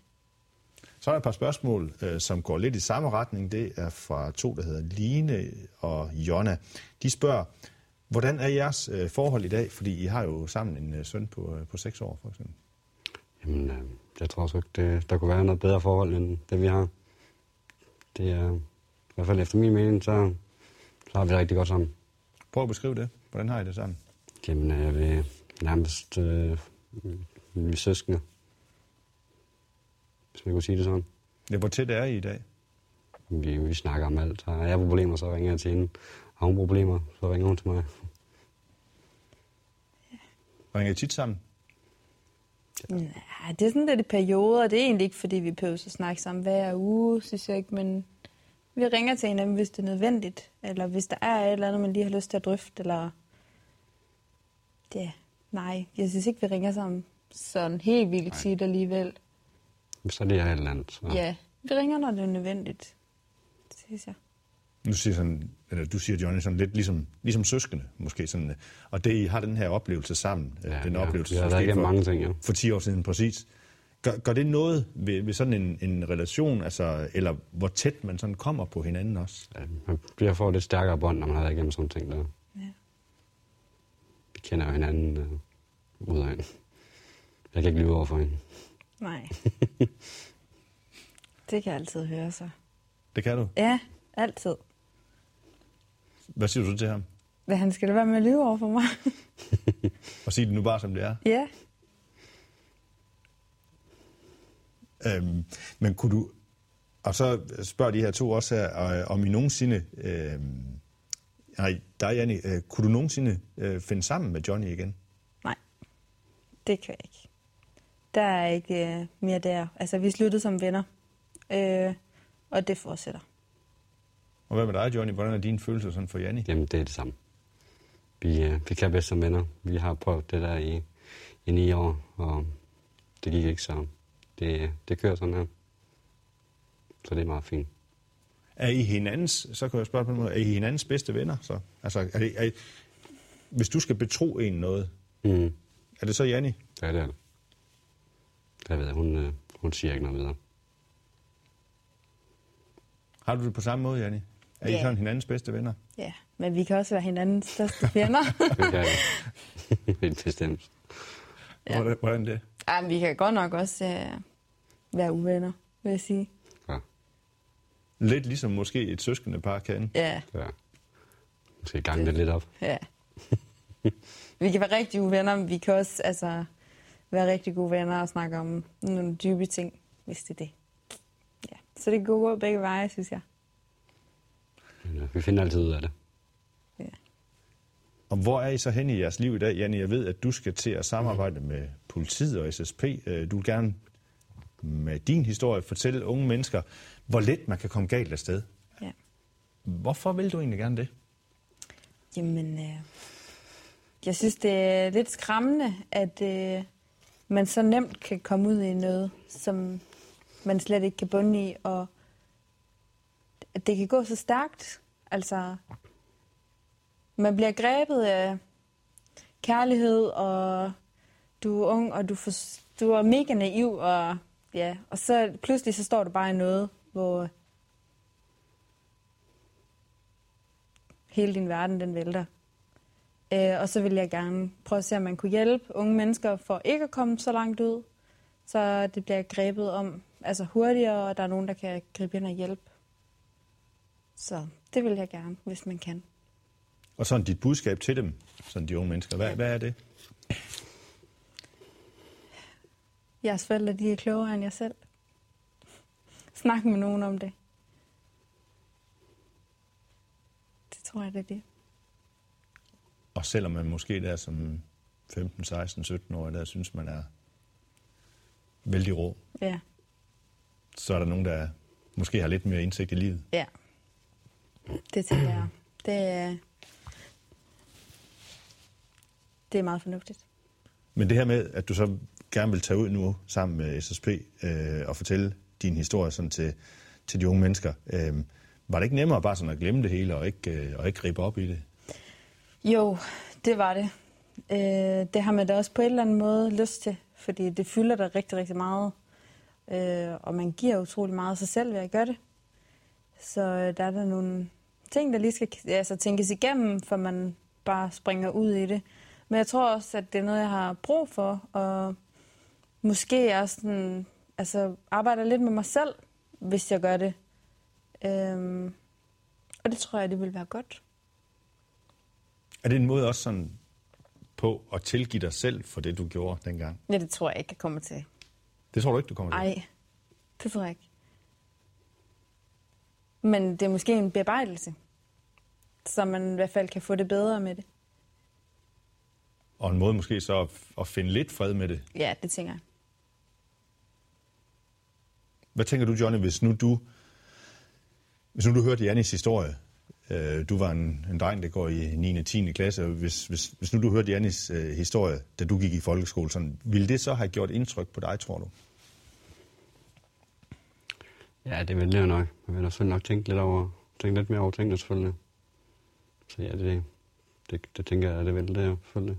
S2: Så er der et par spørgsmål, øh, som går lidt i samme retning. Det er fra to, der hedder Line og Jonna. De spørger, Hvordan er jeres øh, forhold i dag? Fordi I har jo sammen en øh, søn på, på 6 år, for eksempel.
S6: Jamen, øh, jeg tror også ikke, det, der kunne være noget bedre forhold, end det vi har. Det er, i hvert fald efter min mening, så, så har vi det rigtig godt sammen.
S2: Prøv at beskrive det. Hvordan har I det sammen?
S6: Jamen, øh, vil nærmest øh, vi søskende. Hvis man kunne sige det sådan.
S2: Ja, hvor tæt er I i dag?
S6: Vi, vi snakker om alt. Har jeg problemer, så ringer jeg til hende. Har hun problemer, så ringer hun til mig.
S2: Ringer I tit sammen?
S7: Ja, det er sådan lidt i perioder. Det er egentlig ikke, fordi vi behøver at snakke sammen hver uge, synes jeg ikke, men vi ringer til hinanden, hvis det er nødvendigt, eller hvis der er et eller andet, man lige har lyst til at drøfte, eller... Ja, nej, jeg synes ikke, vi ringer sammen sådan helt vildt tit alligevel.
S6: Så er det et eller andet. Så.
S7: Ja, vi ringer, når det er nødvendigt, det synes jeg.
S2: Nu siger sådan, eller du siger, Johnny, sådan lidt ligesom, ligesom søskende, måske sådan. øh, Og det, I har den her oplevelse sammen, ja, den
S6: ja,
S2: oplevelse,
S6: været
S2: skete
S6: igennem
S2: for,
S6: mange ting, ja.
S2: for 10 år siden præcis. Gør, gør det noget ved, ved sådan en, en relation, altså, eller hvor tæt man sådan kommer på hinanden også?
S6: Ja, man bliver for lidt stærkere bånd, når man har været igennem sådan ting der.
S7: Ja.
S6: Vi kender jo hinanden øh, ud af hende. Jeg kan ikke lyve over for hende.
S7: Nej. det kan altid høre sig.
S2: Det kan du.
S7: Ja, altid.
S2: Hvad siger du til ham?
S7: Hvad han skal da være med at lyve over for mig?
S2: Og sige det nu bare, som det er.
S7: ja.
S2: Øhm, men kunne du... Og så spørger de her to også her, øh, om I nogensinde... Øh, nej, dig, Janni, øh, kunne du nogensinde øh, finde sammen med Johnny igen?
S7: Nej, det kan jeg ikke. Der er ikke øh, mere der. Altså, vi sluttede som venner, øh, og det fortsætter.
S2: Og hvad med dig, Johnny? Hvordan er dine følelser sådan for Janni?
S6: Jamen, det er det samme. Vi, øh, vi kan bedst som venner. Vi har prøvet det der i, i ni år, og det gik ikke, så det, det kører sådan her. Så det er meget fint.
S2: Er I hinandens, så kan jeg spørge på en måde, er I hinandens bedste venner? Så? Altså, er det, er I, hvis du skal betro en noget,
S6: Mm.
S2: er det så Janni?
S6: Ja, det er det. Jeg ved, hun, øh, hun siger ikke noget videre.
S2: Har du det på samme måde, Janni? Er I
S7: Ja.
S2: sådan hinandens bedste venner?
S7: Ja, men vi kan også være hinandens største fjender.
S6: Helt bestemt.
S2: Ja. Hvordan, hvordan det?
S7: ja, vi kan godt nok også øh, være uvenner, vil jeg sige.
S6: Ja.
S2: Lidt ligesom måske et søskende par kan.
S7: Ja,
S6: ja. Måske gange det lidt op.
S7: ja. vi kan være rigtig uvenner, men vi kan også altså, være rigtig gode venner og snakke om nogle dybe ting, hvis det er det. Ja. Så det kan gå begge veje, synes jeg.
S6: Men, øh, Vi finder altid ud af det.
S2: Og hvor er I så hen i jeres liv i dag, Janni? Jeg ved, at du skal til at samarbejde med politiet og SSP. Øh, Du vil gerne med din historie fortælle unge mennesker, hvor let man kan komme galt afsted.
S7: Ja.
S2: Hvorfor vil du egentlig gerne det?
S7: Jamen, øh, jeg synes, det er lidt skræmmende, at øh, man så nemt kan komme ud i noget, som man slet ikke kan bunde i, og at det kan gå så stærkt. Altså, man bliver grebet af kærlighed, og du er ung, og du, for, du er mega naiv, og, ja, og så pludselig så står du bare i noget, hvor hele din verden den vælter. Øh, og så vil jeg gerne prøve at se, om man kunne hjælpe unge mennesker for ikke at komme så langt ud, så det bliver grebet om altså hurtigere, og der er nogen, der kan gribe ind og hjælpe. Så det vil jeg gerne, hvis man kan.
S2: Og sådan dit budskab til dem, sådan de unge mennesker, hvad, hvad er det?
S7: Jeres forældre, de er klogere end jer selv. Snak med nogen om det. Det tror jeg, det er det.
S2: Og selvom man måske der som 15, 16, 17 år, der synes, man er vældig rå,
S7: Ja,
S2: så er der nogen, der måske har lidt mere indsigt i livet.
S7: ja. Det tænker jeg. Det er, det er meget fornuftigt.
S2: Men det her med, at du så gerne vil tage ud nu sammen med SSP øh, og fortælle din historie sådan til, til de unge mennesker, øh, var det ikke nemmere bare sådan at glemme det hele og ikke, øh, og ikke gribe op i det?
S7: Jo, det var det. Øh, det har man da også på en eller anden måde lyst til, fordi det fylder der rigtig, rigtig meget. Øh, og man giver utrolig meget af sig selv ved at gøre det. Så øh, der er der nogle ting, der lige skal altså, tænkes igennem, for man bare springer ud i det. Men jeg tror også, at det er noget, jeg har brug for, og måske er sådan, altså arbejder lidt med mig selv, hvis jeg gør det. Øhm, og det tror jeg, det vil være godt.
S2: Er det en måde også sådan på at tilgive dig selv for det, du gjorde dengang?
S7: Ja, det tror jeg ikke, jeg kommer til.
S2: Det tror du ikke, du kommer til?
S7: Nej, det tror jeg ikke. Men det er måske en bearbejdelse, så man i hvert fald kan få det bedre med det.
S2: Og en måde måske så at, at finde lidt fred med det.
S7: Ja, det tænker jeg.
S2: Hvad tænker du, Johnny, hvis nu du, hvis nu du hørte Jannis historie, øh, du var en, en dreng, der går i 9. og 10. klasse, og hvis, hvis, hvis nu du hørte Jannis øh, historie, da du gik i folkeskole, sådan, ville det så have gjort indtryk på dig, tror du?
S6: Ja, det vil det jo nok. Jeg vil da selvfølgelig nok tænke lidt over, tænke lidt mere over tingene selvfølgelig. Så ja, det, det, det tænker jeg, det vil det jo selvfølgelig.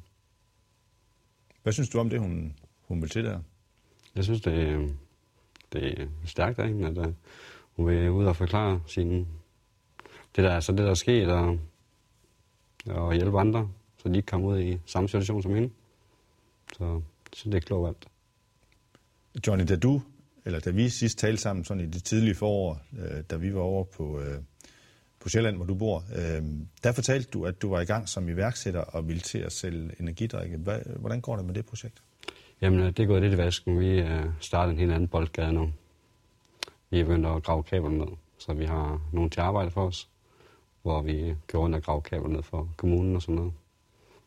S2: Hvad synes du om det, hun, hun vil til der?
S6: Jeg synes, det, det er stærkt af hende, at uh, hun vil ud og forklare sin, det der, altså det, der er sket, og, og hjælpe andre, så de ikke kommer ud i samme situation som hende. Så synes, det er klogt valgt.
S2: Johnny, da du, eller da vi sidst talte sammen sådan i det tidlige forår, øh, da vi var over på, øh, på Sjælland, hvor du bor, øh, der fortalte du, at du var i gang som iværksætter og ville til at sælge energidrikke. Hvordan går det med det projekt?
S6: Jamen, øh, det er gået lidt i vasken. Vi uh, starter en helt anden boldgade nu. Vi er begyndt at grave kabler ned, så vi har nogen til at arbejde for os, hvor vi kører rundt og graver kabler ned for kommunen og sådan noget.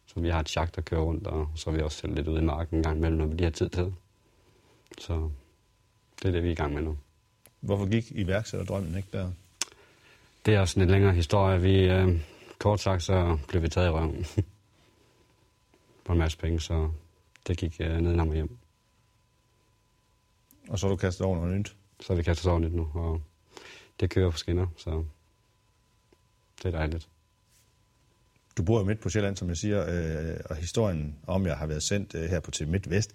S6: Så vi har et chak, der kører rundt, og så er vi også selv lidt ude i marken en gang imellem, når vi lige har tid til. Så det er det, vi er i gang med nu.
S2: Hvorfor gik iværksætterdrømmen ikke der?
S6: Det er også en lidt længere historie. Vi, øh, kort sagt, så blev vi taget i røven på en masse penge, så det gik øh, ned og hjem.
S2: Og så er du kastet over noget nyt?
S6: Så er vi kastet over nyt nu, og det kører på skinner, så det er dejligt.
S2: Du bor jo midt på Sjælland, som jeg siger, øh, og historien om, jeg har været sendt øh, her på til Midtvest,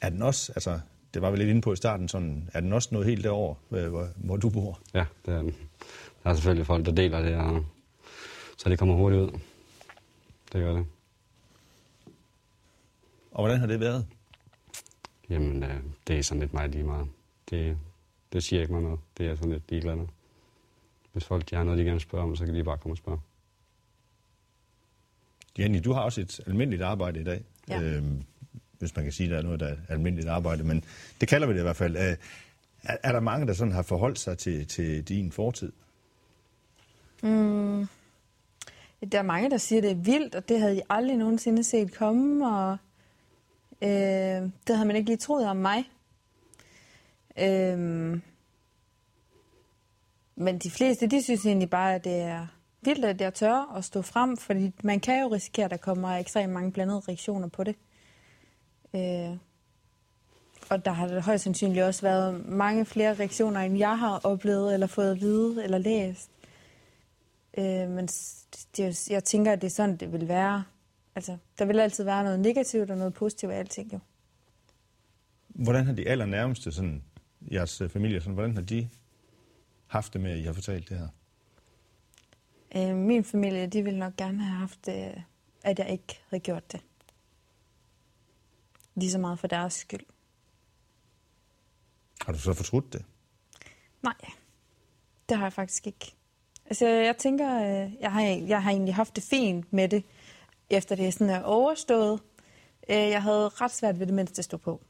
S2: er den også, altså, det var vi lidt inde på i starten, sådan, er den også noget helt derovre, øh, hvor, hvor du bor?
S6: Ja, det er den. Der er selvfølgelig folk, der deler det, og så det kommer hurtigt ud. Det gør det.
S2: Og hvordan har det været?
S6: Jamen, øh, det er sådan lidt meget lige meget. Det, det siger ikke mig noget. Det er sådan lidt ligeglad med. Hvis folk de har noget, de gerne spørge om, så kan de bare komme og spørge.
S2: Jenny, du har også et almindeligt arbejde i dag.
S7: Ja.
S2: Øhm, hvis man kan sige, at der er noget, der er almindeligt arbejde, men det kalder vi det i hvert fald. Er, er der mange, der sådan har forholdt sig til, til din fortid?
S7: Mm. Der er mange, der siger, at det er vildt, og det havde I aldrig nogensinde set komme, og øh, det havde man ikke lige troet om mig. Øh, men de fleste, de synes egentlig bare, at det er vildt, at jeg tør at stå frem, fordi man kan jo risikere, at der kommer ekstremt mange blandede reaktioner på det. Øh, og der har det højst sandsynligt også været mange flere reaktioner, end jeg har oplevet, eller fået at vide, eller læst. Øh, men det, jeg tænker, at det er sådan, det vil være. Altså, der vil altid være noget negativt og noget positivt af alting, jo.
S2: Hvordan har de allernærmeste, sådan, jeres øh, familie, sådan, hvordan har de haft det med, at I har fortalt det her?
S7: Øh, min familie, de ville nok gerne have haft, øh, at jeg ikke havde gjort det. Lige så meget for deres skyld.
S2: Har du så fortrudt det?
S7: Nej, det har jeg faktisk ikke. Altså, jeg tænker, øh, jeg har, jeg har egentlig haft det fint med det, efter det sådan er overstået. Øh, jeg havde ret svært ved det, mens det stod på,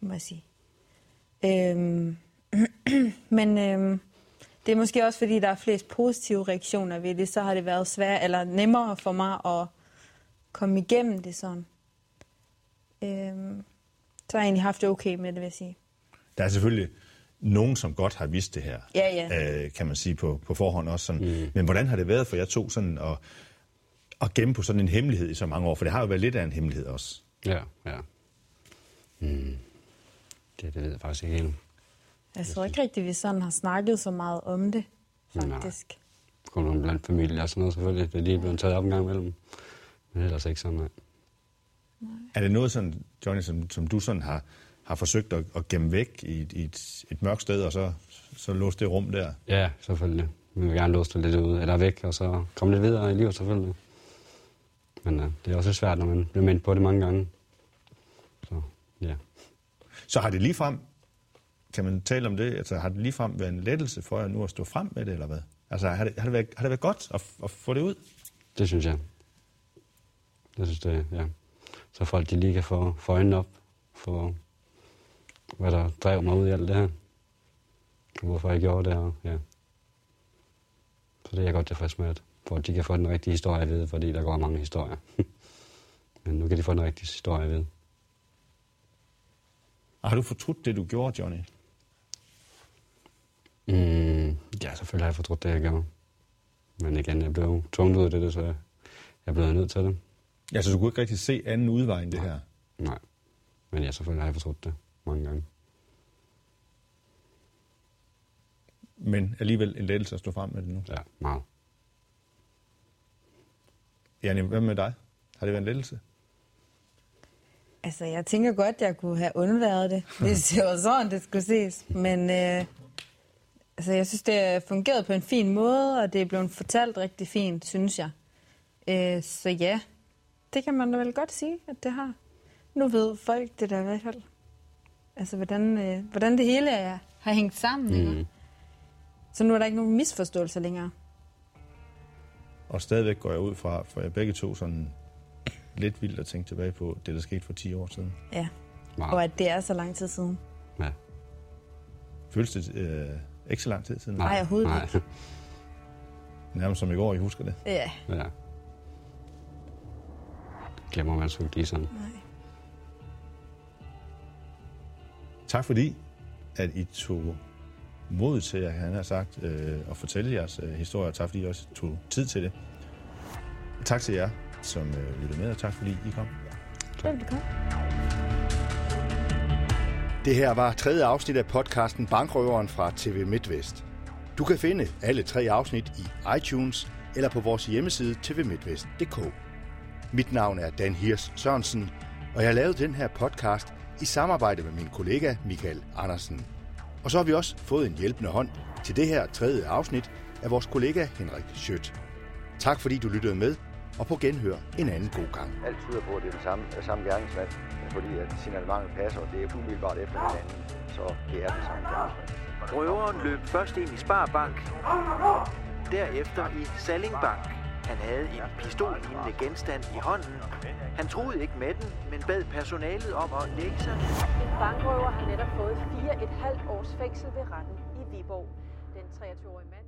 S7: må jeg sige. Øhm, men øhm, det er måske også, fordi der er flest positive reaktioner ved det, så har det været svært, eller nemmere for mig at komme igennem det sådan. Øhm, så har jeg egentlig haft det okay med det, vil jeg sige.
S2: Der er selvfølgelig nogen, som godt har vidst det her,
S7: Ja, ja.
S2: Øh, kan man sige på, på forhånd også. Sådan. Mm. Men hvordan har det været for jer to sådan at, at gemme på sådan en hemmelighed i så mange år? For det har jo været lidt af en hemmelighed også.
S6: Ja, ja. Mm. Det, det ved jeg faktisk ikke helt.
S7: Jeg tror ikke rigtigt, vi sådan har snakket så meget om det, faktisk.
S6: Kun blandt familie og sådan noget selvfølgelig. Det er lige blevet taget op en gang imellem. Men ellers ikke sådan, nej.
S2: Er det noget, sådan, Johnny, som, som du sådan har, har forsøgt at, at gemme væk i et, i et, et mørkt sted, og så, så låse det rum der?
S6: Ja, selvfølgelig. Vi vil gerne låse det lidt ud, eller væk, og så komme lidt videre i livet selvfølgelig. Men øh, det er også svært, når man bliver mindt på det mange gange. Så ja.
S2: Så har det ligefrem, kan man tale om det, altså har det ligefrem været en lettelse for jer nu at stå frem med det, eller hvad? Altså har det, har det, været, har det været godt at, at få det ud?
S6: Det synes jeg. Jeg synes det, ja. Så folk de lige kan få, få øjnene op for, hvad der drev mig ud i alt det her. Hvorfor jeg gjorde det, og ja. Så det er jeg godt tilfreds med, at for de kan få den rigtige historie at vide, fordi der går mange historier. Men nu kan de få den rigtige historie at.
S2: Og har du fortrudt det, du gjorde, Johnny?
S6: Mm, ja, selvfølgelig har jeg fortrudt det, jeg gjorde. Men igen, jeg blev tvunget ud af det, så jeg blev nødt til det.
S2: Ja, så du kunne ikke rigtig se anden udvej end det her?
S6: Nej. Men ja, selvfølgelig har jeg fortrudt det mange gange.
S2: Men alligevel en lettelse at stå frem med det nu.
S6: Ja, meget.
S2: Janne, hvad med dig? Har det været en lettelse?
S7: Altså, jeg tænker godt, jeg kunne have undværet det, hvis det var sådan, det skulle ses. Men øh, altså, jeg synes, det har fungeret på en fin måde, og det er blevet fortalt rigtig fint, synes jeg. Øh, så ja, det kan man da vel godt sige, at det har. Nu ved folk det der i hvert fald. Altså, hvordan, øh, hvordan det hele er, har hængt sammen. Mm. Så nu er der ikke nogen misforståelser længere.
S2: Og stadigvæk går jeg ud fra, for jeg begge to sådan lidt vildt at tænke tilbage på det, der skete for 10 år siden.
S7: Ja,
S6: Meget.
S7: og at det er så lang tid siden.
S6: Ja.
S2: Føles det øh, ikke så lang tid siden?
S7: Nej, overhovedet
S6: Nej.
S7: ikke.
S2: Nærmest som i går, I husker det.
S7: Ja,
S6: ja. Glemmer man sgu ikke lige sådan.
S7: nej.
S2: Tak fordi, at I tog mod til, at han har sagt, øh, at fortælle jeres øh, historie, og tak fordi I også tog tid til det. Tak til jer, som øh, lyttede med, og tak fordi I kom.
S7: Velbekomme.
S8: Det her var tredje afsnit af podcasten Bankrøveren fra TV MidtVest. Du kan finde alle tre afsnit i iTunes eller på vores hjemmeside tvmidtvest.dk. Mit navn er Dan Hirs Sørensen, og jeg har lavet den her podcast i samarbejde med min kollega Michael Andersen. Og så har vi også fået en hjælpende hånd til det her tredje afsnit af vores kollega Henrik Schødt. Tak fordi du lyttede med, og på genhør en anden god gang.
S4: Alt tyder på, at det er den samme, samme gerningsmand, fordi at signalementet passer, og det er umiddelbart efter hinanden, så det er den samme gerningsmand.
S3: Røveren løb først ind i Sparbank, derefter i Salling Bank. Han havde en pistollignende genstand i hånden. Han troede ikke med den, men bad personalet om at lægge sig
S5: En bankrøver har netop fået 4,5 års fængsel ved retten i Viborg. Den 23-årige mand